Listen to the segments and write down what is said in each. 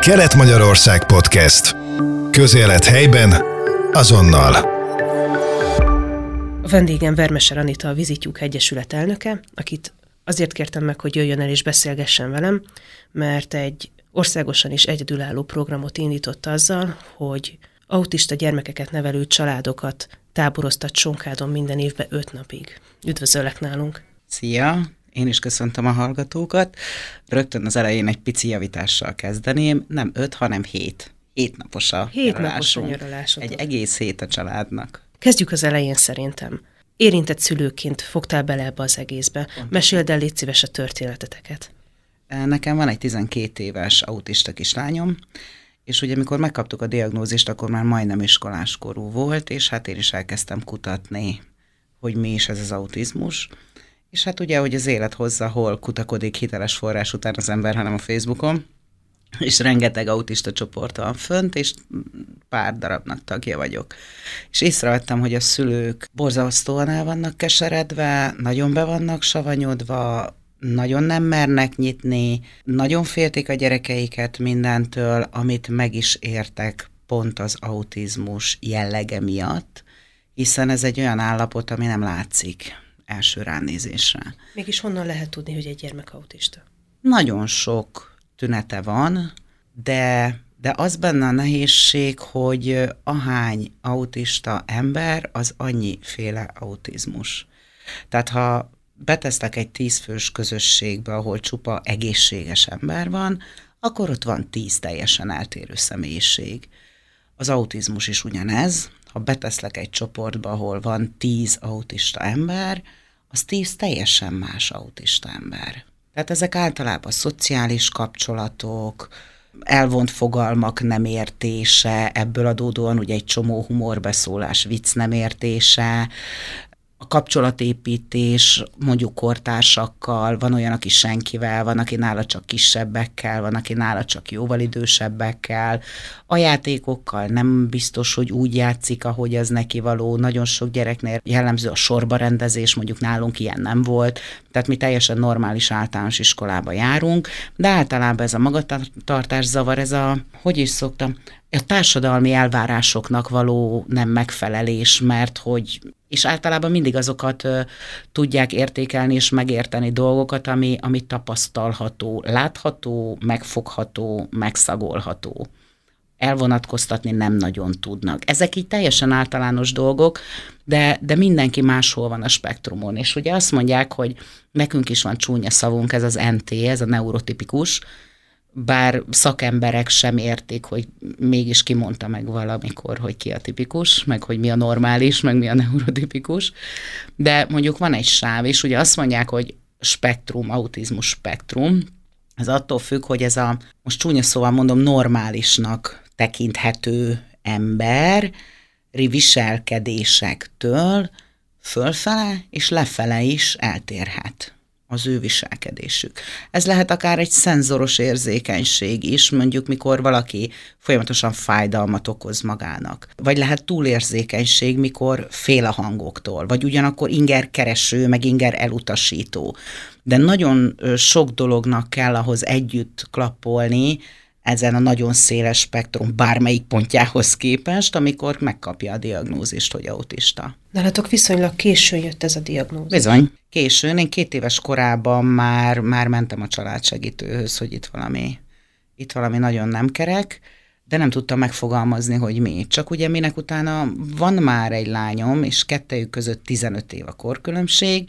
Kelet-Magyarország Podcast. Közélet helyben, azonnal. A vendégem Vermeser Anita, a Vizitjuk Egyesület elnöke, akit azért kértem meg, hogy jöjjön el és beszélgessen velem, mert egy országosan is egyedülálló programot indított azzal, hogy autista gyermekeket nevelő családokat táboroztat Sonkádon minden évben öt napig. Üdvözöllek nálunk! Szia! Én is köszöntöm a hallgatókat. Rögtön az elején egy pici javítással kezdeném. Nem öt, hanem hét. Hét napos a Hét napos a Egy egész hét a családnak. Kezdjük az elején szerintem. Érintett szülőként fogtál bele ebbe az egészbe. Meséld el, légy szíves a történeteteket. Nekem van egy 12 éves autista kislányom, és ugye amikor megkaptuk a diagnózist, akkor már majdnem iskoláskorú volt, és hát én is elkezdtem kutatni, hogy mi is ez az autizmus. És hát ugye, hogy az élet hozza, hol kutakodik hiteles forrás után az ember, hanem a Facebookon, és rengeteg autista csoport van fönt, és pár darabnak tagja vagyok. És észrevettem, hogy a szülők borzasztóan el vannak keseredve, nagyon be vannak savanyodva, nagyon nem mernek nyitni, nagyon féltik a gyerekeiket mindentől, amit meg is értek pont az autizmus jellege miatt, hiszen ez egy olyan állapot, ami nem látszik első ránézésre. Mégis honnan lehet tudni, hogy egy gyermek autista? Nagyon sok tünete van, de, de az benne a nehézség, hogy ahány autista ember, az annyiféle autizmus. Tehát ha betesztek egy tízfős közösségbe, ahol csupa egészséges ember van, akkor ott van tíz teljesen eltérő személyiség. Az autizmus is ugyanez. Ha beteszlek egy csoportba, ahol van tíz autista ember, az tíz teljesen más autista ember. Tehát ezek általában szociális kapcsolatok, elvont fogalmak nem értése, ebből adódóan ugye egy csomó humorbeszólás, vicc nem értése, a kapcsolatépítés mondjuk kortársakkal, van olyan, aki senkivel, van, aki nála csak kisebbekkel, van, aki nála csak jóval idősebbekkel, a játékokkal nem biztos, hogy úgy játszik, ahogy az neki való. Nagyon sok gyereknél jellemző a sorba rendezés, mondjuk nálunk ilyen nem volt, tehát mi teljesen normális általános iskolába járunk, de általában ez a magatartás zavar, ez a, hogy is szoktam, a társadalmi elvárásoknak való nem megfelelés, mert hogy, és általában mindig azokat uh, tudják értékelni és megérteni dolgokat, ami, ami tapasztalható, látható, megfogható, megszagolható. Elvonatkoztatni nem nagyon tudnak. Ezek így teljesen általános dolgok, de, de mindenki máshol van a spektrumon. És ugye azt mondják, hogy nekünk is van csúnya szavunk, ez az NT, ez a neurotipikus, bár szakemberek sem értik, hogy mégis kimondta meg valamikor, hogy ki a tipikus, meg hogy mi a normális, meg mi a neurotipikus, de mondjuk van egy sáv, és ugye azt mondják, hogy spektrum, autizmus spektrum, ez attól függ, hogy ez a, most csúnya szóval mondom, normálisnak tekinthető ember viselkedésektől fölfele és lefele is eltérhet az ő viselkedésük. Ez lehet akár egy szenzoros érzékenység is, mondjuk mikor valaki folyamatosan fájdalmat okoz magának. Vagy lehet túlérzékenység, mikor fél a hangoktól, vagy ugyanakkor inger kereső, meg inger elutasító. De nagyon sok dolognak kell ahhoz együtt klappolni, ezen a nagyon széles spektrum bármelyik pontjához képest, amikor megkapja a diagnózist, hogy autista. Nálatok viszonylag későn jött ez a diagnózis. Bizony, későn. Én két éves korában már, már mentem a családsegítőhöz, hogy itt valami, itt valami nagyon nem kerek, de nem tudtam megfogalmazni, hogy mi. Csak ugye minek utána van már egy lányom, és kettejük között 15 év a korkülönbség,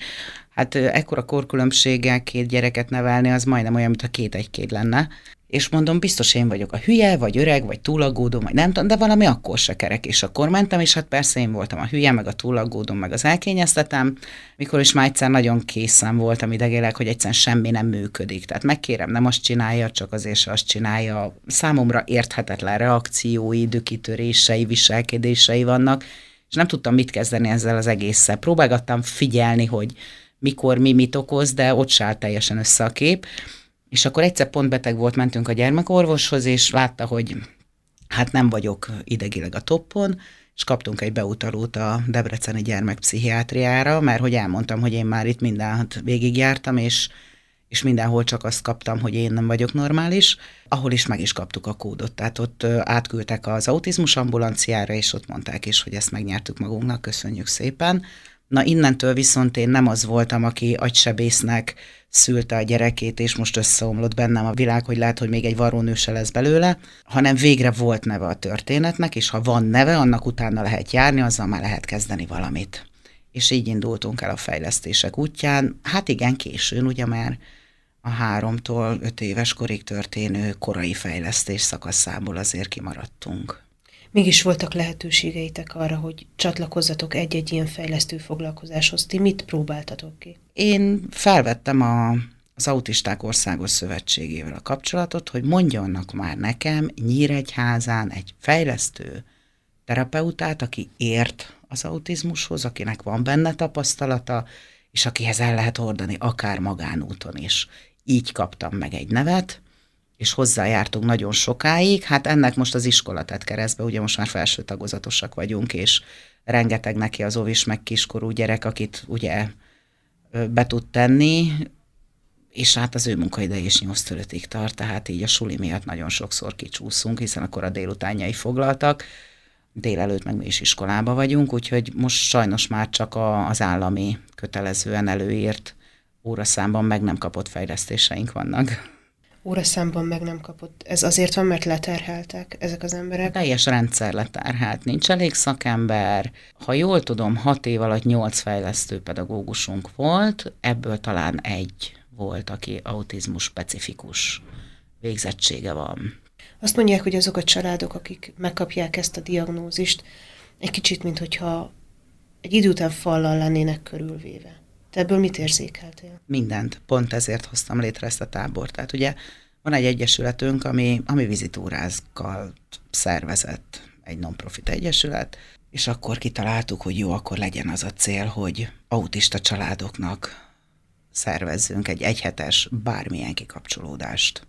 hát ekkora korkülönbséggel két gyereket nevelni, az majdnem olyan, mintha két egy lenne és mondom, biztos én vagyok a hülye, vagy öreg, vagy túlagódó, vagy nem tudom, de valami akkor se kerek, és akkor mentem, és hát persze én voltam a hülye, meg a túlagódom, meg az elkényeztetem, mikor is már egyszer nagyon készen voltam idegileg, hogy egyszerűen semmi nem működik. Tehát megkérem, nem azt csinálja, csak azért se azt csinálja. Számomra érthetetlen reakciói, dükitörései, viselkedései vannak, és nem tudtam mit kezdeni ezzel az egésszel. Próbálgattam figyelni, hogy mikor mi mit okoz, de ott se teljesen össze a kép. És akkor egyszer pont beteg volt, mentünk a gyermekorvoshoz, és látta, hogy hát nem vagyok idegileg a toppon, és kaptunk egy beutalót a Debreceni gyermekpszichiátriára, mert hogy elmondtam, hogy én már itt mindent végigjártam, és, és mindenhol csak azt kaptam, hogy én nem vagyok normális, ahol is meg is kaptuk a kódot. Tehát ott átküldtek az autizmus ambulanciára, és ott mondták is, hogy ezt megnyertük magunknak, köszönjük szépen. Na innentől viszont én nem az voltam, aki agysebésznek szülte a gyerekét, és most összeomlott bennem a világ, hogy lehet, hogy még egy varrónő se lesz belőle, hanem végre volt neve a történetnek, és ha van neve, annak utána lehet járni, azzal már lehet kezdeni valamit. És így indultunk el a fejlesztések útján. Hát igen, későn, ugye már a háromtól öt éves korig történő korai fejlesztés szakaszából azért kimaradtunk. Mégis voltak lehetőségeitek arra, hogy csatlakozzatok egy-egy ilyen fejlesztő foglalkozáshoz. Ti mit próbáltatok ki? Én felvettem a, az Autisták Országos Szövetségével a kapcsolatot, hogy mondjanak már nekem Nyíregyházán egy fejlesztő terapeutát, aki ért az autizmushoz, akinek van benne tapasztalata, és akihez el lehet hordani akár magánúton is. Így kaptam meg egy nevet, és hozzájártunk nagyon sokáig. Hát ennek most az iskola tett keresztbe, ugye most már felső tagozatosak vagyunk, és rengeteg neki az óvis meg kiskorú gyerek, akit ugye be tud tenni, és hát az ő munkaidei is 8 5 tart, tehát így a suli miatt nagyon sokszor kicsúszunk, hiszen akkor a délutánjai foglaltak, délelőtt meg mi is iskolába vagyunk, úgyhogy most sajnos már csak a, az állami kötelezően előírt óraszámban meg nem kapott fejlesztéseink vannak óraszámban meg nem kapott. Ez azért van, mert leterheltek ezek az emberek? Teljes rendszer leterhelt, nincs elég szakember. Ha jól tudom, hat év alatt nyolc fejlesztő pedagógusunk volt, ebből talán egy volt, aki autizmus specifikus végzettsége van. Azt mondják, hogy azok a családok, akik megkapják ezt a diagnózist, egy kicsit, mint hogyha egy idő után fallal lennének körülvéve. Te ebből mit érzékeltél? Mindent. Pont ezért hoztam létre ezt a tábort. Tehát ugye van egy egyesületünk, ami, ami vizitúrázkkal szervezett, egy non-profit egyesület, és akkor kitaláltuk, hogy jó, akkor legyen az a cél, hogy autista családoknak szervezzünk egy egyhetes bármilyen kikapcsolódást.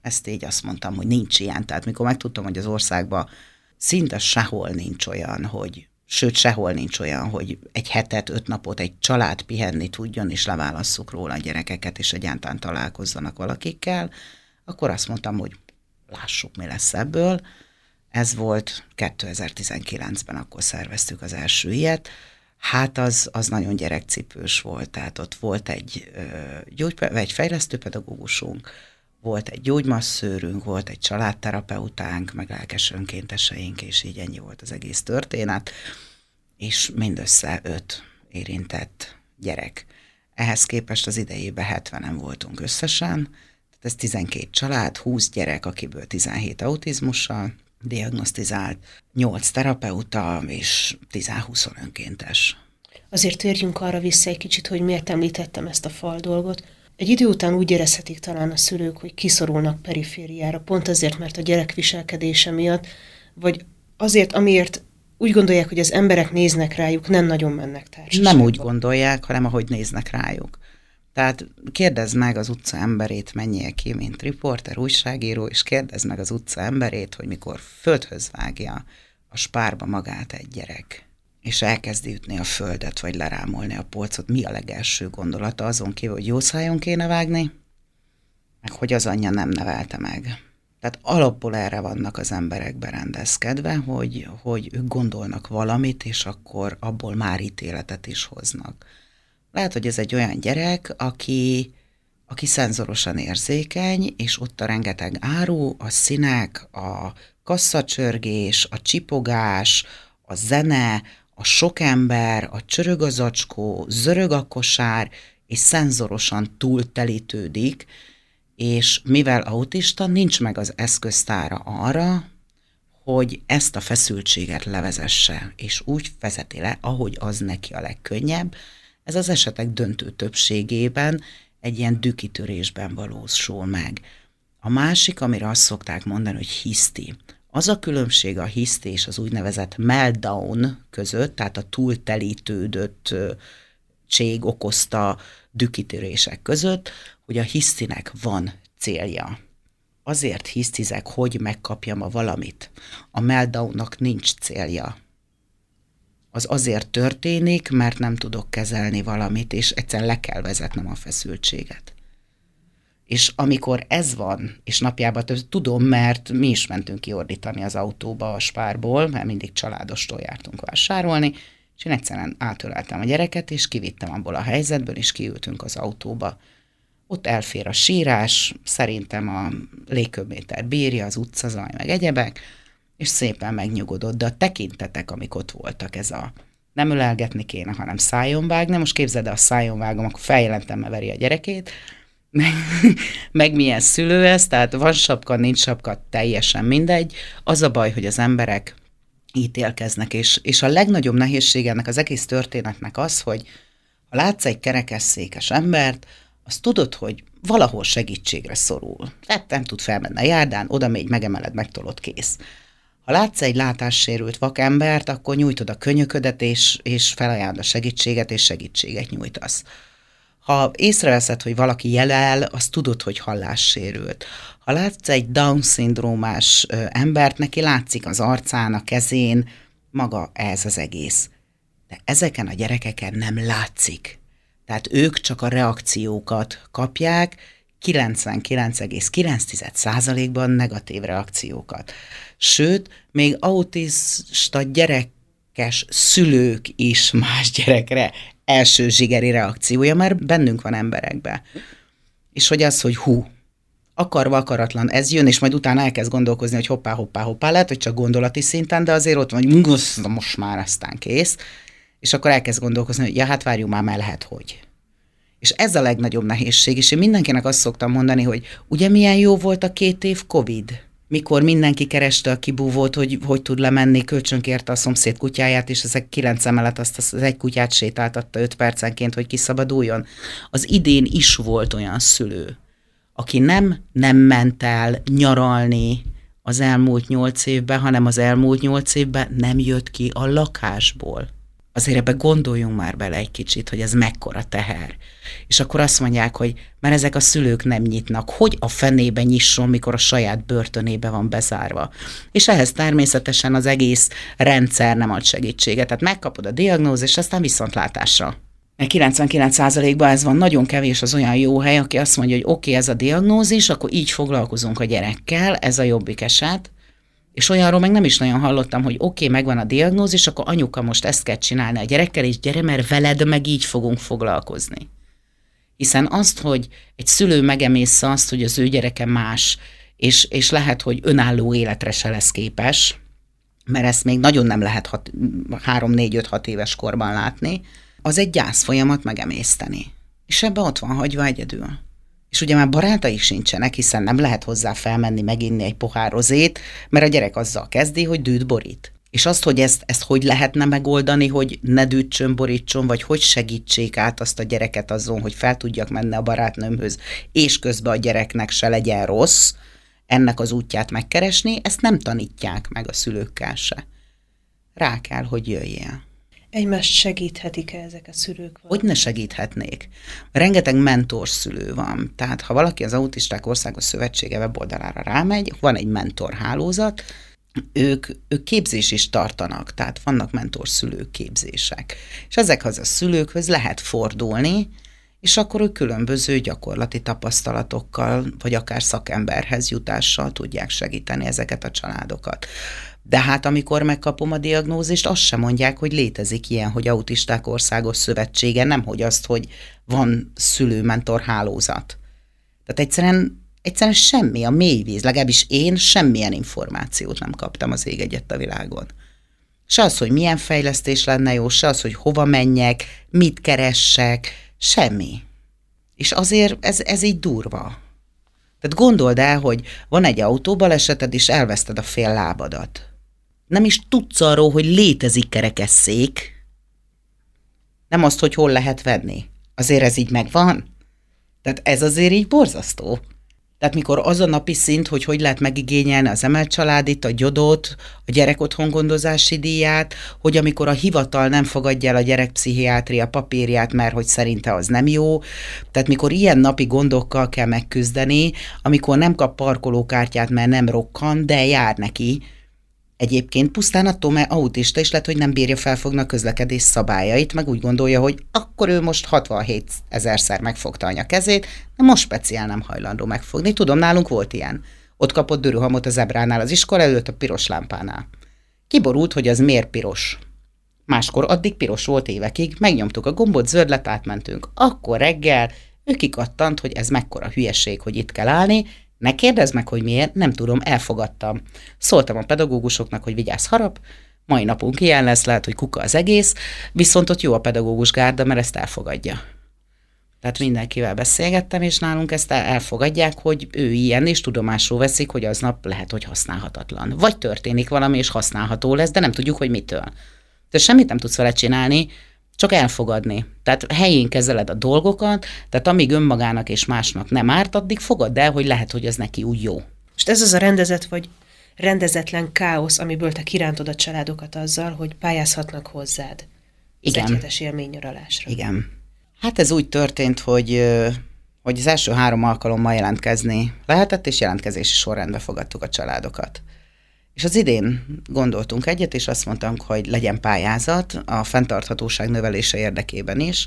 Ezt így azt mondtam, hogy nincs ilyen. Tehát mikor megtudtam, hogy az országban szinte sehol nincs olyan, hogy sőt sehol nincs olyan, hogy egy hetet, öt napot egy család pihenni tudjon, és leválasszuk róla a gyerekeket, és egyáltalán találkozzanak valakikkel, akkor azt mondtam, hogy lássuk, mi lesz ebből. Ez volt 2019-ben, akkor szerveztük az első ilyet. Hát az, az nagyon gyerekcipős volt, tehát ott volt egy, gyógy, egy fejlesztőpedagógusunk, volt egy gyógymasszőrünk, volt egy családterapeutánk, meg lelkes önkénteseink, és így ennyi volt az egész történet, és mindössze öt érintett gyerek. Ehhez képest az idejében 70-en voltunk összesen, tehát ez 12 család, 20 gyerek, akiből 17 autizmussal diagnosztizált, 8 terapeuta és 10-20 önkéntes. Azért térjünk arra vissza egy kicsit, hogy miért említettem ezt a fal dolgot. Egy idő után úgy érezhetik talán a szülők, hogy kiszorulnak perifériára, pont azért, mert a gyerek viselkedése miatt, vagy azért, amiért úgy gondolják, hogy az emberek néznek rájuk, nem nagyon mennek társaságba. Nem úgy gondolják, hanem ahogy néznek rájuk. Tehát kérdezd meg az utca emberét, menjél ki, mint riporter, újságíró, és kérdezd meg az utca emberét, hogy mikor földhöz vágja a spárba magát egy gyerek, és elkezdi ütni a földet, vagy lerámolni a polcot, mi a legelső gondolata azon kívül, hogy jó szájon kéne vágni, meg hogy az anyja nem nevelte meg. Tehát alapból erre vannak az emberek berendezkedve, hogy, hogy ők gondolnak valamit, és akkor abból már ítéletet is hoznak. Lehet, hogy ez egy olyan gyerek, aki, aki szenzorosan érzékeny, és ott a rengeteg áru, a színek, a kasszacsörgés, a csipogás, a zene, a sok ember, a csörög a zacskó, zörög a kosár, és szenzorosan túltelítődik, és mivel autista, nincs meg az eszköztára arra, hogy ezt a feszültséget levezesse, és úgy vezeti le, ahogy az neki a legkönnyebb. Ez az esetek döntő többségében egy ilyen dükitörésben valósul meg. A másik, amire azt szokták mondani, hogy hiszti. Az a különbség a hiszti és az úgynevezett meltdown között, tehát a túltelítődött cség okozta dükitörések között, hogy a hisztinek van célja. Azért hisztizek, hogy megkapjam a valamit. A meltdownnak nincs célja. Az azért történik, mert nem tudok kezelni valamit, és egyszer le kell vezetnem a feszültséget. És amikor ez van, és napjában tudom, mert mi is mentünk kiordítani az autóba a spárból, mert mindig családostól jártunk vásárolni, és én egyszerűen átöleltem a gyereket, és kivittem abból a helyzetből, és kiültünk az autóba. Ott elfér a sírás, szerintem a légköbméter bírja, az utcazaj, meg egyebek, és szépen megnyugodott, de a tekintetek, amik ott voltak, ez a nem ölelgetni kéne, hanem szájon vágni. Most képzeld el, a szájon vágom, akkor feljelentem, veri a gyerekét, meg, meg milyen szülő ez, tehát van sapka, nincs sapka, teljesen mindegy. Az a baj, hogy az emberek ítélkeznek, és, és a legnagyobb nehézség ennek az egész történetnek az, hogy ha látsz egy kerekesszékes embert, azt tudod, hogy valahol segítségre szorul. Tehát nem tud felmenni a járdán, oda még megemeled, megtolod, kész. Ha látsz egy látássérült vakembert, akkor nyújtod a könyöködet, és, és felajánlod a segítséget, és segítséget nyújtasz. Ha észreveszed, hogy valaki jelel, azt tudod, hogy hallássérült. Ha látsz egy Down-szindrómás embert, neki látszik az arcán, a kezén, maga ez az egész. De ezeken a gyerekeken nem látszik. Tehát ők csak a reakciókat kapják, 99,9%-ban negatív reakciókat. Sőt, még autista gyerekes szülők is más gyerekre első zsigeri reakciója már bennünk van emberekbe. És hogy az, hogy hú, akarva akaratlan ez jön, és majd utána elkezd gondolkozni, hogy hoppá, hoppá, hoppá, lehet, hogy csak gondolati szinten, de azért ott van, hogy most már aztán kész, és akkor elkezd gondolkozni, hogy ja, hát várjunk már, mert lehet, hogy. És ez a legnagyobb nehézség, és én mindenkinek azt szoktam mondani, hogy ugye milyen jó volt a két év Covid? Mikor mindenki kereste a kibúvót, hogy hogy tud lemenni, kölcsönkérte a szomszéd kutyáját, és ezek kilenc emelet azt az egy kutyát sétáltatta öt percenként, hogy kiszabaduljon. Az idén is volt olyan szülő, aki nem, nem ment el nyaralni az elmúlt nyolc évben, hanem az elmúlt nyolc évben nem jött ki a lakásból azért ebbe gondoljunk már bele egy kicsit, hogy ez mekkora teher. És akkor azt mondják, hogy mert ezek a szülők nem nyitnak, hogy a fenébe nyisson, mikor a saját börtönébe van bezárva. És ehhez természetesen az egész rendszer nem ad segítséget. Tehát megkapod a diagnózist, aztán viszontlátásra. 99%-ban ez van, nagyon kevés az olyan jó hely, aki azt mondja, hogy oké, okay, ez a diagnózis, akkor így foglalkozunk a gyerekkel, ez a jobbik eset, és olyanról meg nem is nagyon hallottam, hogy oké, okay, megvan a diagnózis, akkor anyuka most ezt kell csinálni a gyerekkel, és gyere, mert veled meg így fogunk foglalkozni. Hiszen azt, hogy egy szülő megemészze azt, hogy az ő gyereke más, és, és lehet, hogy önálló életre se lesz képes, mert ezt még nagyon nem lehet 3-4-5-6 éves korban látni, az egy gyász folyamat megemészteni. És ebbe ott van hagyva egyedül. És ugye már barátai sincsenek, hiszen nem lehet hozzá felmenni, meginni egy pohár rozét, mert a gyerek azzal kezdi, hogy dűt borít. És azt, hogy ezt, ezt hogy lehetne megoldani, hogy ne dűtsön, borítson, vagy hogy segítsék át azt a gyereket azon, hogy fel tudjak menni a barátnőmhöz, és közben a gyereknek se legyen rossz, ennek az útját megkeresni, ezt nem tanítják meg a szülőkkel se. Rá kell, hogy jöjjél. Egymást segíthetik-e ezek a szülők? Hogy ne segíthetnék? Rengeteg mentor szülő van. Tehát ha valaki az Autisták Országos Szövetsége weboldalára rámegy, van egy mentor hálózat, ők, ők képzés is tartanak, tehát vannak mentor szülők képzések. És ezekhez a szülőkhöz lehet fordulni, és akkor ők különböző gyakorlati tapasztalatokkal, vagy akár szakemberhez jutással tudják segíteni ezeket a családokat. De hát amikor megkapom a diagnózist, azt sem mondják, hogy létezik ilyen, hogy Autisták Országos Szövetsége, nem hogy azt, hogy van szülőmentor hálózat. Tehát egyszerűen, egyszerűen semmi, a mélyvíz, legalábbis én semmilyen információt nem kaptam az ég egyet a világon. Se az, hogy milyen fejlesztés lenne jó, se az, hogy hova menjek, mit keressek, semmi. És azért ez, ez így durva. Tehát gondold el, hogy van egy autóbaleseted, és elveszted a fél lábadat nem is tudsz arról, hogy létezik kerekesszék, nem azt, hogy hol lehet venni. Azért ez így megvan. Tehát ez azért így borzasztó. Tehát mikor az a napi szint, hogy hogy lehet megigényelni az emelt családit, a gyodot, a gyerek otthongondozási díját, hogy amikor a hivatal nem fogadja el a gyerekpszichiátria papírját, mert hogy szerinte az nem jó. Tehát mikor ilyen napi gondokkal kell megküzdeni, amikor nem kap parkolókártyát, mert nem rokkan, de jár neki, Egyébként pusztán attól, mert autista is lehet, hogy nem bírja felfogni a közlekedés szabályait, meg úgy gondolja, hogy akkor ő most 67 ezerszer megfogta anya kezét, de most speciál nem hajlandó megfogni. Tudom, nálunk volt ilyen. Ott kapott dörőhamot a zebránál az iskola előtt a piros lámpánál. Kiborult, hogy az miért piros. Máskor addig piros volt évekig, megnyomtuk a gombot, zöld lett, átmentünk. Akkor reggel ő kikattant, hogy ez mekkora hülyeség, hogy itt kell állni, ne kérdezz meg, hogy miért, nem tudom, elfogadtam. Szóltam a pedagógusoknak, hogy vigyázz harap, mai napunk ilyen lesz, lehet, hogy kuka az egész, viszont ott jó a pedagógus gárda, mert ezt elfogadja. Tehát mindenkivel beszélgettem, és nálunk ezt elfogadják, hogy ő ilyen, és tudomásul veszik, hogy aznap lehet, hogy használhatatlan. Vagy történik valami, és használható lesz, de nem tudjuk, hogy mitől. Te semmit nem tudsz vele csinálni, csak elfogadni. Tehát helyén kezeled a dolgokat, tehát amíg önmagának és másnak nem árt, addig fogad el, hogy lehet, hogy ez neki úgy jó. És ez az a rendezet vagy rendezetlen káosz, amiből te kirántod a családokat azzal, hogy pályázhatnak hozzád. Igen. Az egyhetes élménynyaralásra. Igen. Hát ez úgy történt, hogy hogy az első három alkalommal jelentkezni lehetett, és jelentkezési sorrendbe fogadtuk a családokat. És az idén gondoltunk egyet, és azt mondtam, hogy legyen pályázat a fenntarthatóság növelése érdekében is,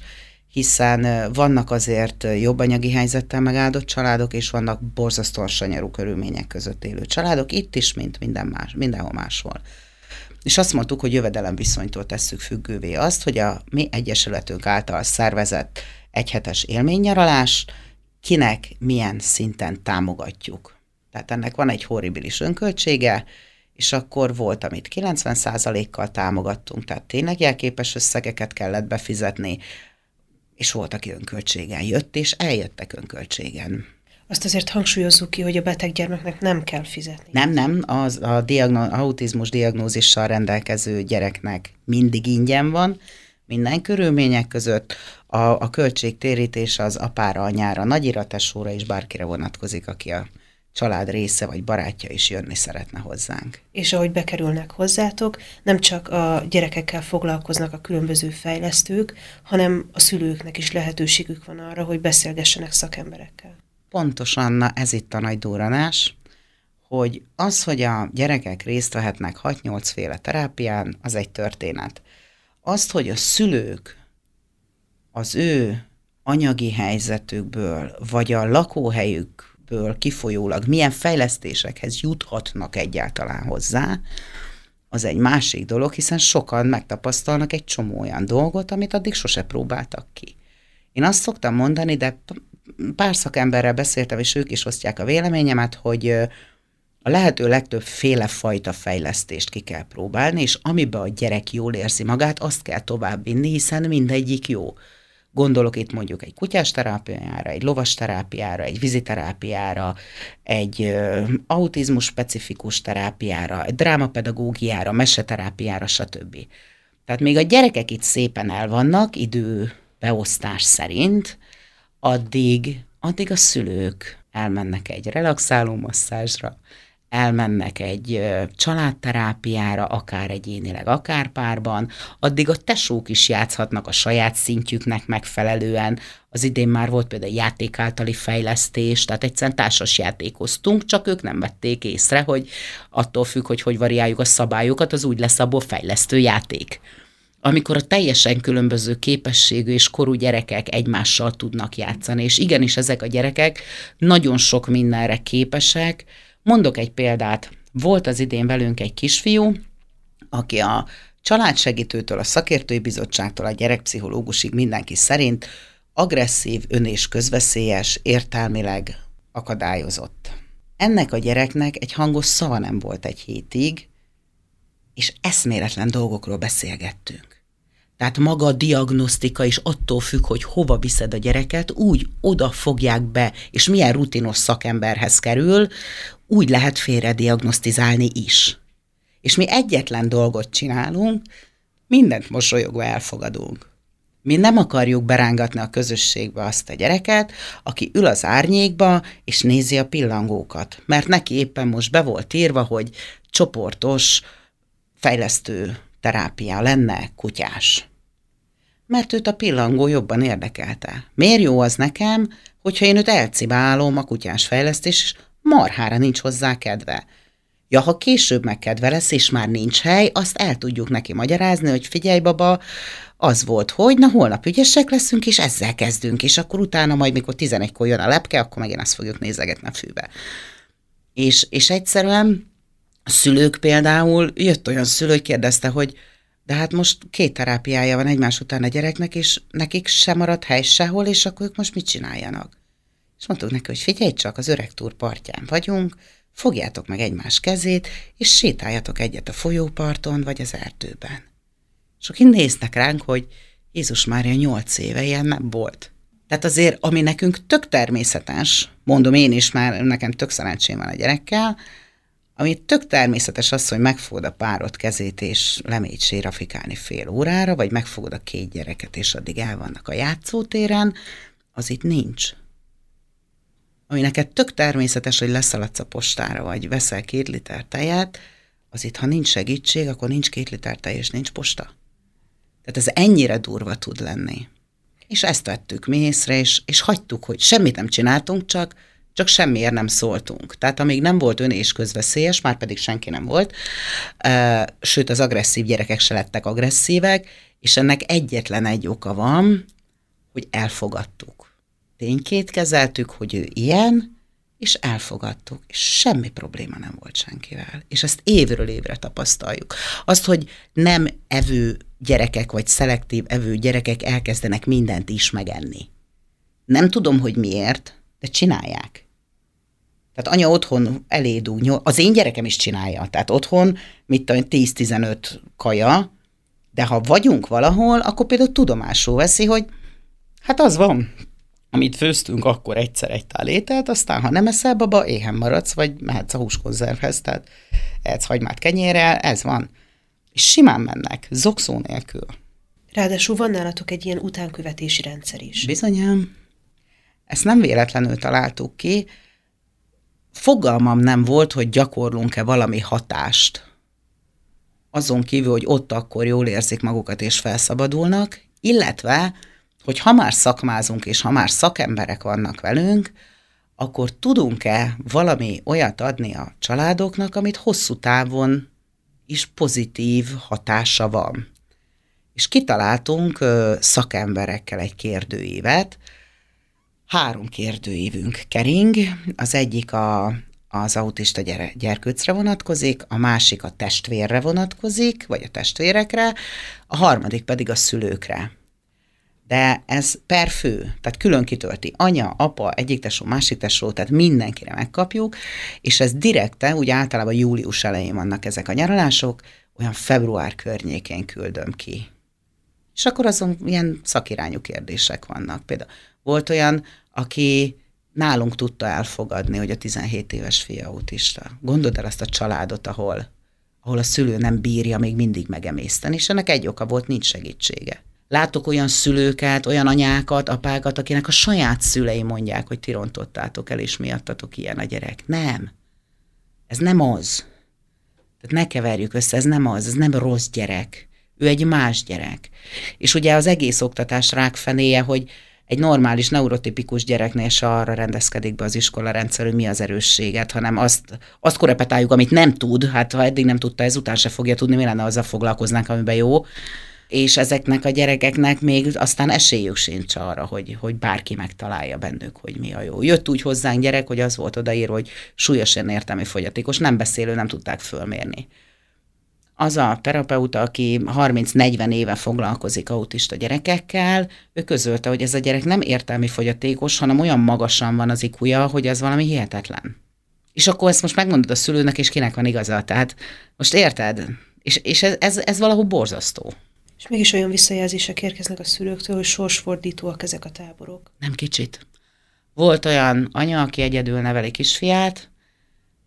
hiszen vannak azért jobb anyagi helyzettel megáldott családok, és vannak borzasztóan sanyarú körülmények között élő családok, itt is, mint minden más, mindenhol máshol. És azt mondtuk, hogy jövedelemviszonytól tesszük függővé azt, hogy a mi egyesületünk által szervezett egyhetes élménynyaralás kinek milyen szinten támogatjuk. Tehát ennek van egy horribilis önköltsége, és akkor volt, amit 90%-kal támogattunk, tehát tényleg jelképes összegeket kellett befizetni, és volt, aki önköltségen jött, és eljöttek önköltségen. Azt azért hangsúlyozzuk ki, hogy a beteg gyermeknek nem kell fizetni. Nem, nem, az a diagno- autizmus diagnózissal rendelkező gyereknek mindig ingyen van, minden körülmények között. A, a költségtérítés az apára, anyára, nagyira, tesóra és bárkire vonatkozik, aki a család része vagy barátja is jönni szeretne hozzánk. És ahogy bekerülnek hozzátok, nem csak a gyerekekkel foglalkoznak a különböző fejlesztők, hanem a szülőknek is lehetőségük van arra, hogy beszélgessenek szakemberekkel. Pontosan, na ez itt a nagy duranás, hogy az, hogy a gyerekek részt vehetnek 6-8 féle terápián, az egy történet. Azt, hogy a szülők az ő anyagi helyzetükből, vagy a lakóhelyük ebből kifolyólag milyen fejlesztésekhez juthatnak egyáltalán hozzá, az egy másik dolog, hiszen sokan megtapasztalnak egy csomó olyan dolgot, amit addig sose próbáltak ki. Én azt szoktam mondani, de pár szakemberrel beszéltem, és ők is osztják a véleményemet, hogy a lehető legtöbb féle fajta fejlesztést ki kell próbálni, és amiben a gyerek jól érzi magát, azt kell továbbvinni, hiszen mindegyik jó. Gondolok itt mondjuk egy kutyás terápiára, egy lovas terápiára, egy viziterápiára, egy autizmus specifikus terápiára, egy drámapedagógiára, meseterápiára, stb. Tehát még a gyerekek itt szépen el vannak idő beosztás szerint, addig, addig a szülők elmennek egy relaxáló masszázsra, elmennek egy családterápiára, akár egyénileg, akár párban, addig a tesók is játszhatnak a saját szintjüknek megfelelően. Az idén már volt például játék általi fejlesztés, tehát egyszerűen társas játékoztunk, csak ők nem vették észre, hogy attól függ, hogy hogy variáljuk a szabályokat, az úgy lesz abból fejlesztő játék amikor a teljesen különböző képességű és korú gyerekek egymással tudnak játszani. És igenis ezek a gyerekek nagyon sok mindenre képesek, Mondok egy példát. Volt az idén velünk egy kisfiú, aki a családsegítőtől, a szakértői bizottságtól, a gyerekpszichológusig mindenki szerint agresszív, ön- és közveszélyes, értelmileg akadályozott. Ennek a gyereknek egy hangos szava nem volt egy hétig, és eszméletlen dolgokról beszélgettünk. Tehát maga a diagnosztika is attól függ, hogy hova viszed a gyereket, úgy oda fogják be, és milyen rutinos szakemberhez kerül, úgy lehet félre diagnosztizálni is. És mi egyetlen dolgot csinálunk, mindent mosolyogva elfogadunk. Mi nem akarjuk berángatni a közösségbe azt a gyereket, aki ül az árnyékba, és nézi a pillangókat. Mert neki éppen most be volt írva, hogy csoportos fejlesztő terápia lenne kutyás. Mert őt a pillangó jobban érdekelte. Miért jó az nekem, hogyha én őt elcibálom a kutyás fejlesztés, és marhára nincs hozzá kedve. Ja, ha később megkedve lesz, és már nincs hely, azt el tudjuk neki magyarázni, hogy figyelj, baba, az volt, hogy na holnap ügyesek leszünk, és ezzel kezdünk, és akkor utána majd, mikor 11-kor jön a lepke, akkor megint azt fogjuk nézegetni a fűbe. És, és egyszerűen szülők például, jött olyan szülő, hogy kérdezte, hogy de hát most két terápiája van egymás után a gyereknek, és nekik sem maradt hely sehol, és akkor ők most mit csináljanak? És mondtuk neki, hogy figyelj csak, az öreg túr partján vagyunk, fogjátok meg egymás kezét, és sétáljatok egyet a folyóparton, vagy az erdőben. És akik néznek ránk, hogy Jézus Mária nyolc éve ilyen nem volt. Tehát azért, ami nekünk tök természetes, mondom én is már, nekem tök szerencsém van a gyerekkel, ami tök természetes az, hogy megfogod a párod kezét, és lemégy sérafikálni fél órára, vagy megfogod a két gyereket, és addig el vannak a játszótéren, az itt nincs. Ami neked tök természetes, hogy leszaladsz a postára, vagy veszel két liter tejet, az itt, ha nincs segítség, akkor nincs két liter tej, és nincs posta. Tehát ez ennyire durva tud lenni. És ezt vettük mi észre, és, és hagytuk, hogy semmit nem csináltunk, csak csak semmiért nem szóltunk. Tehát amíg nem volt ön és közveszélyes, már pedig senki nem volt, sőt az agresszív gyerekek se lettek agresszívek, és ennek egyetlen egy oka van, hogy elfogadtuk. Tényként kezeltük, hogy ő ilyen, és elfogadtuk, és semmi probléma nem volt senkivel. És ezt évről évre tapasztaljuk. Azt, hogy nem evő gyerekek, vagy szelektív evő gyerekek elkezdenek mindent is megenni. Nem tudom, hogy miért, de csinálják. Tehát anya otthon elédug, az én gyerekem is csinálja. Tehát otthon, mit tudom, 10-15 kaja, de ha vagyunk valahol, akkor például tudomásul veszi, hogy hát az van, amit főztünk, akkor egyszer egy tál ételt, aztán ha nem eszel, baba, éhen maradsz, vagy mehetsz a húskonzervhez, tehát ehetsz hagymát kenyérrel, ez van. És simán mennek, zokszó nélkül. Ráadásul van nálatok egy ilyen utánkövetési rendszer is. Bizonyám. Ezt nem véletlenül találtuk ki. Fogalmam nem volt, hogy gyakorlunk-e valami hatást. Azon kívül, hogy ott akkor jól érzik magukat és felszabadulnak, illetve, hogy ha már szakmázunk és ha már szakemberek vannak velünk, akkor tudunk-e valami olyat adni a családoknak, amit hosszú távon is pozitív hatása van. És kitaláltunk szakemberekkel egy kérdőívet, Három kérdőívünk kering, az egyik a, az autista gyere, gyerkőcre vonatkozik, a másik a testvérre vonatkozik, vagy a testvérekre, a harmadik pedig a szülőkre. De ez per fő, tehát külön kitölti anya, apa, egyik tesó, másik tesó, tehát mindenkire megkapjuk, és ez direkte, úgy általában július elején vannak ezek a nyaralások, olyan február környékén küldöm ki. És akkor azon ilyen szakirányú kérdések vannak. Például volt olyan, aki nálunk tudta elfogadni, hogy a 17 éves fia autista. Gondold el azt a családot, ahol, ahol a szülő nem bírja még mindig megemészteni, és ennek egy oka volt, nincs segítsége. Látok olyan szülőket, olyan anyákat, apákat, akinek a saját szülei mondják, hogy ti rontottátok el, és miattatok ilyen a gyerek. Nem. Ez nem az. Tehát ne keverjük össze, ez nem az, ez nem rossz gyerek. Ő egy más gyerek. És ugye az egész oktatás rákfenéje, hogy egy normális, neurotipikus gyereknél se arra rendezkedik be az iskola rendszer, hogy mi az erősséget, hanem azt, azt korepetáljuk, amit nem tud, hát ha eddig nem tudta, ezután se fogja tudni, mi lenne azzal foglalkoznánk, amiben jó. És ezeknek a gyerekeknek még aztán esélyük sincs arra, hogy, hogy bárki megtalálja bennük, hogy mi a jó. Jött úgy hozzánk gyerek, hogy az volt odaírva, hogy súlyosan értelmi fogyatékos, nem beszélő, nem tudták fölmérni az a terapeuta, aki 30-40 éve foglalkozik autista gyerekekkel, ő közölte, hogy ez a gyerek nem értelmi fogyatékos, hanem olyan magasan van az ikuja, hogy ez valami hihetetlen. És akkor ezt most megmondod a szülőnek, és kinek van igaza. Tehát most érted? És, és ez, ez, ez valahol borzasztó. És mégis olyan visszajelzések érkeznek a szülőktől, hogy sorsfordítóak ezek a táborok. Nem kicsit. Volt olyan anya, aki egyedül neveli kisfiát,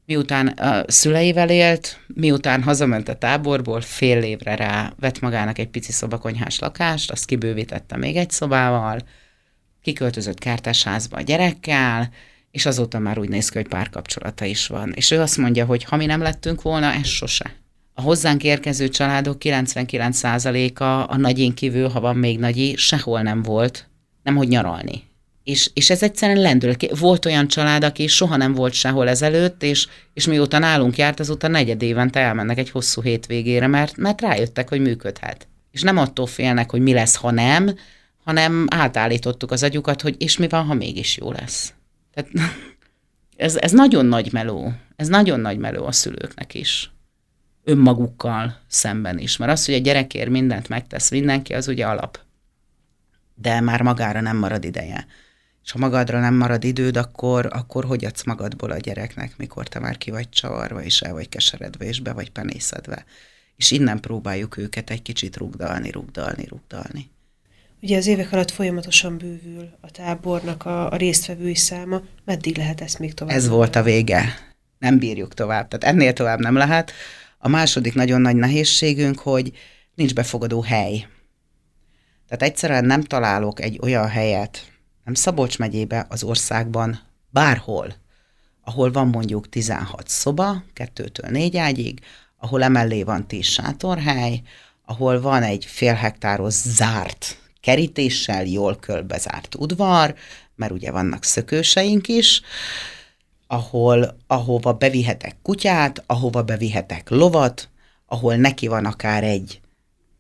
miután a szüleivel élt, miután hazament a táborból, fél évre rá vett magának egy pici szobakonyhás lakást, azt kibővítette még egy szobával, kiköltözött házba a gyerekkel, és azóta már úgy néz ki, hogy párkapcsolata is van. És ő azt mondja, hogy ha mi nem lettünk volna, ez sose. A hozzánk érkező családok 99%-a a nagyén kívül, ha van még nagyi, sehol nem volt, nem hogy nyaralni. És, és ez egyszerűen lendület. Volt olyan család, aki soha nem volt sehol ezelőtt, és, és mióta nálunk járt, azóta negyed évente elmennek egy hosszú hétvégére, mert, mert rájöttek, hogy működhet. És nem attól félnek, hogy mi lesz, ha nem, hanem átállítottuk az agyukat, hogy és mi van, ha mégis jó lesz. Tehát ez, ez nagyon nagy meló. Ez nagyon nagy meló a szülőknek is. Önmagukkal szemben is. Mert az, hogy a gyerekért mindent megtesz mindenki, az ugye alap. De már magára nem marad ideje. És ha magadra nem marad időd, akkor, akkor hogy adsz magadból a gyereknek, mikor te már ki vagy csavarva, és el vagy keseredve, és be vagy penészedve. És innen próbáljuk őket egy kicsit rugdalni, rugdalni, rugdalni. Ugye az évek alatt folyamatosan bővül a tábornak a, a résztvevői száma. Meddig lehet ezt még tovább? Ez volt a vége. Nem bírjuk tovább. Tehát ennél tovább nem lehet. A második nagyon nagy nehézségünk, hogy nincs befogadó hely. Tehát egyszerűen nem találok egy olyan helyet, nem Szabolcs megyébe, az országban, bárhol, ahol van mondjuk 16 szoba, kettőtől négy ágyig, ahol emellé van 10 sátorhely, ahol van egy fél hektáros zárt kerítéssel, jól körbezárt udvar, mert ugye vannak szökőseink is, ahol, ahova bevihetek kutyát, ahova bevihetek lovat, ahol neki van akár egy,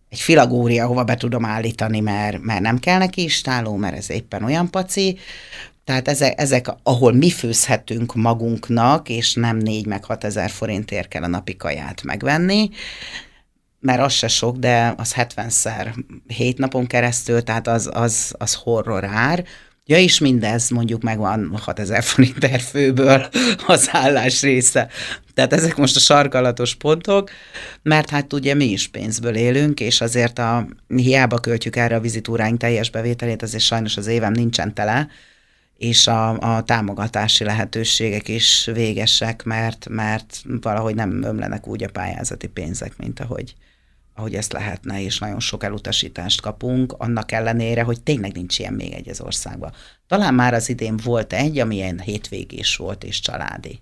egy filagória, ahova be tudom állítani, mert, mert nem kell neki istáló, mert ez éppen olyan paci. Tehát ezek, ezek, ahol mi főzhetünk magunknak, és nem négy meg hat ezer forintért kell a napi kaját megvenni, mert az se sok, de az 70-szer hét napon keresztül, tehát az, az, az horror ár. Ja, és mindez mondjuk megvan 6000 forint per főből az állás része. Tehát ezek most a sarkalatos pontok, mert hát ugye mi is pénzből élünk, és azért a, hiába költjük erre a vizitúráink teljes bevételét, azért sajnos az évem nincsen tele, és a, a támogatási lehetőségek is végesek, mert, mert valahogy nem ömlenek úgy a pályázati pénzek, mint ahogy, ahogy ezt lehetne, és nagyon sok elutasítást kapunk, annak ellenére, hogy tényleg nincs ilyen még egy az országban. Talán már az idén volt egy, ami ilyen hétvégés volt és családi.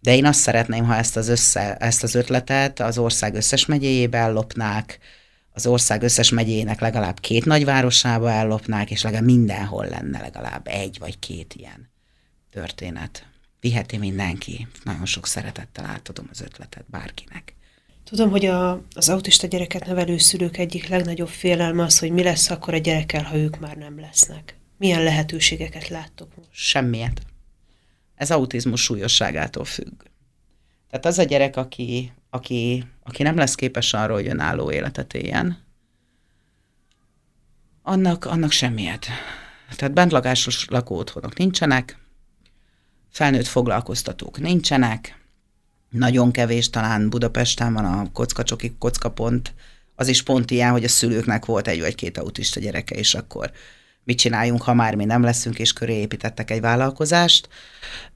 De én azt szeretném, ha ezt az, össze, ezt az ötletet az ország összes megyéjébe ellopnák, az ország összes megyének legalább két nagyvárosába ellopnák, és legalább mindenhol lenne legalább egy vagy két ilyen történet. Viheti mindenki. Nagyon sok szeretettel átadom az ötletet bárkinek. Tudom, hogy a, az autista gyereket nevelő szülők egyik legnagyobb félelme az, hogy mi lesz akkor a gyerekkel, ha ők már nem lesznek. Milyen lehetőségeket láttok most? Semmiet. Ez autizmus súlyosságától függ. Tehát az a gyerek, aki, aki, aki nem lesz képes arról, hogy önálló életet éljen, annak, annak semmiet. Tehát bentlakásos lakóotthonok nincsenek, felnőtt foglalkoztatók nincsenek, nagyon kevés, talán Budapesten van a kockacsoki kockapont, az is pont ilyen, hogy a szülőknek volt egy vagy két autista gyereke, és akkor mit csináljunk, ha már mi nem leszünk, és köré építettek egy vállalkozást.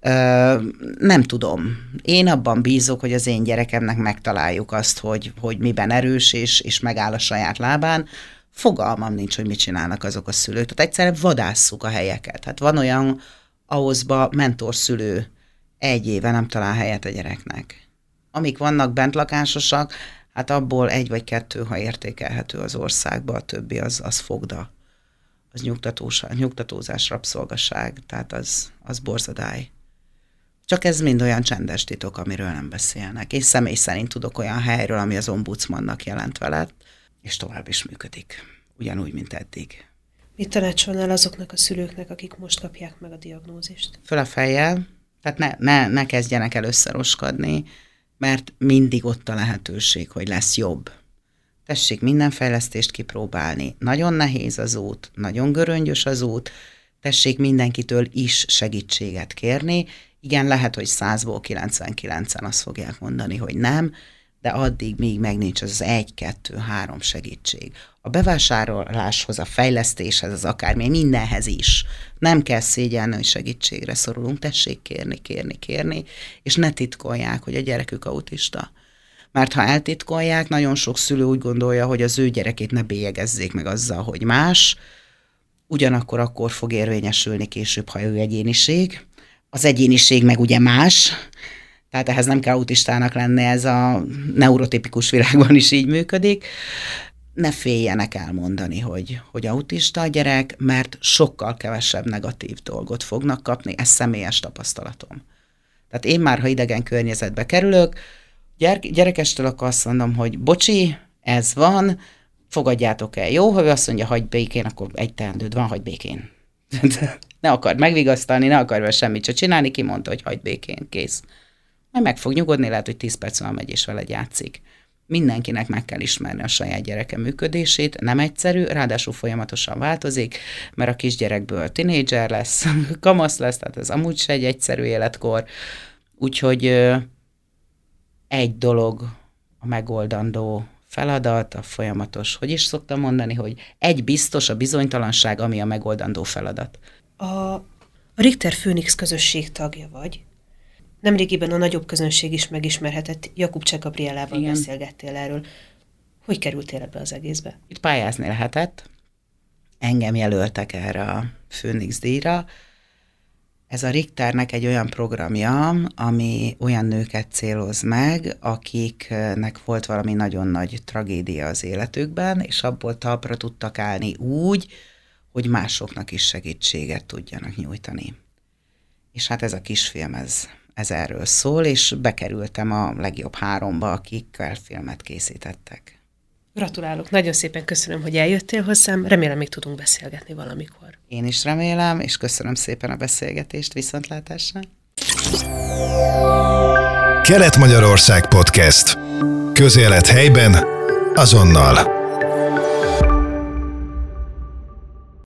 Ö, nem tudom. Én abban bízok, hogy az én gyerekemnek megtaláljuk azt, hogy, hogy miben erős, és, és megáll a saját lábán. Fogalmam nincs, hogy mit csinálnak azok a szülők. Tehát egyszerűen vadásszuk a helyeket. Hát van olyan ahhozba mentorszülő egy éve nem talál helyet a gyereknek. Amik vannak bentlakásosak, hát abból egy vagy kettő, ha értékelhető az országba, a többi az, az fogda. Az nyugtatós, nyugtatózás, rabszolgaság, tehát az, az borzadály. Csak ez mind olyan csendes titok, amiről nem beszélnek. És személy szerint tudok olyan helyről, ami az ombudsmannak jelent veled, és tovább is működik. Ugyanúgy, mint eddig. Mit tanácsolnál azoknak a szülőknek, akik most kapják meg a diagnózist? Föl a fejjel, tehát ne, ne, ne kezdjenek el összeroskadni, mert mindig ott a lehetőség, hogy lesz jobb. Tessék minden fejlesztést kipróbálni. Nagyon nehéz az út, nagyon göröngyös az út, tessék mindenkitől is segítséget kérni. Igen, lehet, hogy 100-ból 99-en azt fogják mondani, hogy nem, de addig, míg meg nincs az egy, kettő, három segítség. A bevásárláshoz, a fejlesztéshez, az akármi, mindenhez is. Nem kell szégyelni, hogy segítségre szorulunk, tessék kérni, kérni, kérni, és ne titkolják, hogy a gyerekük autista. Mert ha eltitkolják, nagyon sok szülő úgy gondolja, hogy az ő gyerekét ne bélyegezzék meg azzal, hogy más, ugyanakkor akkor fog érvényesülni később, ha ő egyéniség. Az egyéniség meg ugye más, tehát ehhez nem kell autistának lenni, ez a neurotipikus világban is így működik. ne féljenek elmondani, hogy, hogy autista a gyerek, mert sokkal kevesebb negatív dolgot fognak kapni, ez személyes tapasztalatom. Tehát én már, ha idegen környezetbe kerülök, gyere, gyerekestől akkor azt mondom, hogy bocsi, ez van, fogadjátok el. Jó, ha ő azt mondja, hagyd békén, akkor egy teendőd van, hagyd békén. ne akar megvigasztalni, ne akar vele semmit se csinálni, kimondta, hogy hagyd békén, kész. Majd meg fog nyugodni, lehet, hogy 10 perc van megy és vele játszik. Mindenkinek meg kell ismerni a saját gyereke működését, nem egyszerű, ráadásul folyamatosan változik, mert a kisgyerekből tinédzser lesz, kamasz lesz, tehát ez amúgy se egy egyszerű életkor. Úgyhogy egy dolog a megoldandó feladat, a folyamatos, hogy is szoktam mondani, hogy egy biztos a bizonytalanság, ami a megoldandó feladat. A Richter Phoenix közösség tagja vagy. Nemrégiben a nagyobb közönség is megismerhetett, Jakub Cseh Gabrielával Igen. beszélgettél erről. Hogy kerültél ebbe az egészbe? Itt pályázni lehetett. Engem jelöltek erre a Phoenix díjra. Ez a Richternek egy olyan programja, ami olyan nőket céloz meg, akiknek volt valami nagyon nagy tragédia az életükben, és abból talpra tudtak állni úgy, hogy másoknak is segítséget tudjanak nyújtani. És hát ez a kisfilm, ez ez erről szól, és bekerültem a legjobb háromba, akikkel filmet készítettek. Gratulálok, nagyon szépen köszönöm, hogy eljöttél hozzám, remélem még tudunk beszélgetni valamikor. Én is remélem, és köszönöm szépen a beszélgetést, viszontlátásra. Kelet-Magyarország Podcast. Közélet helyben, azonnal.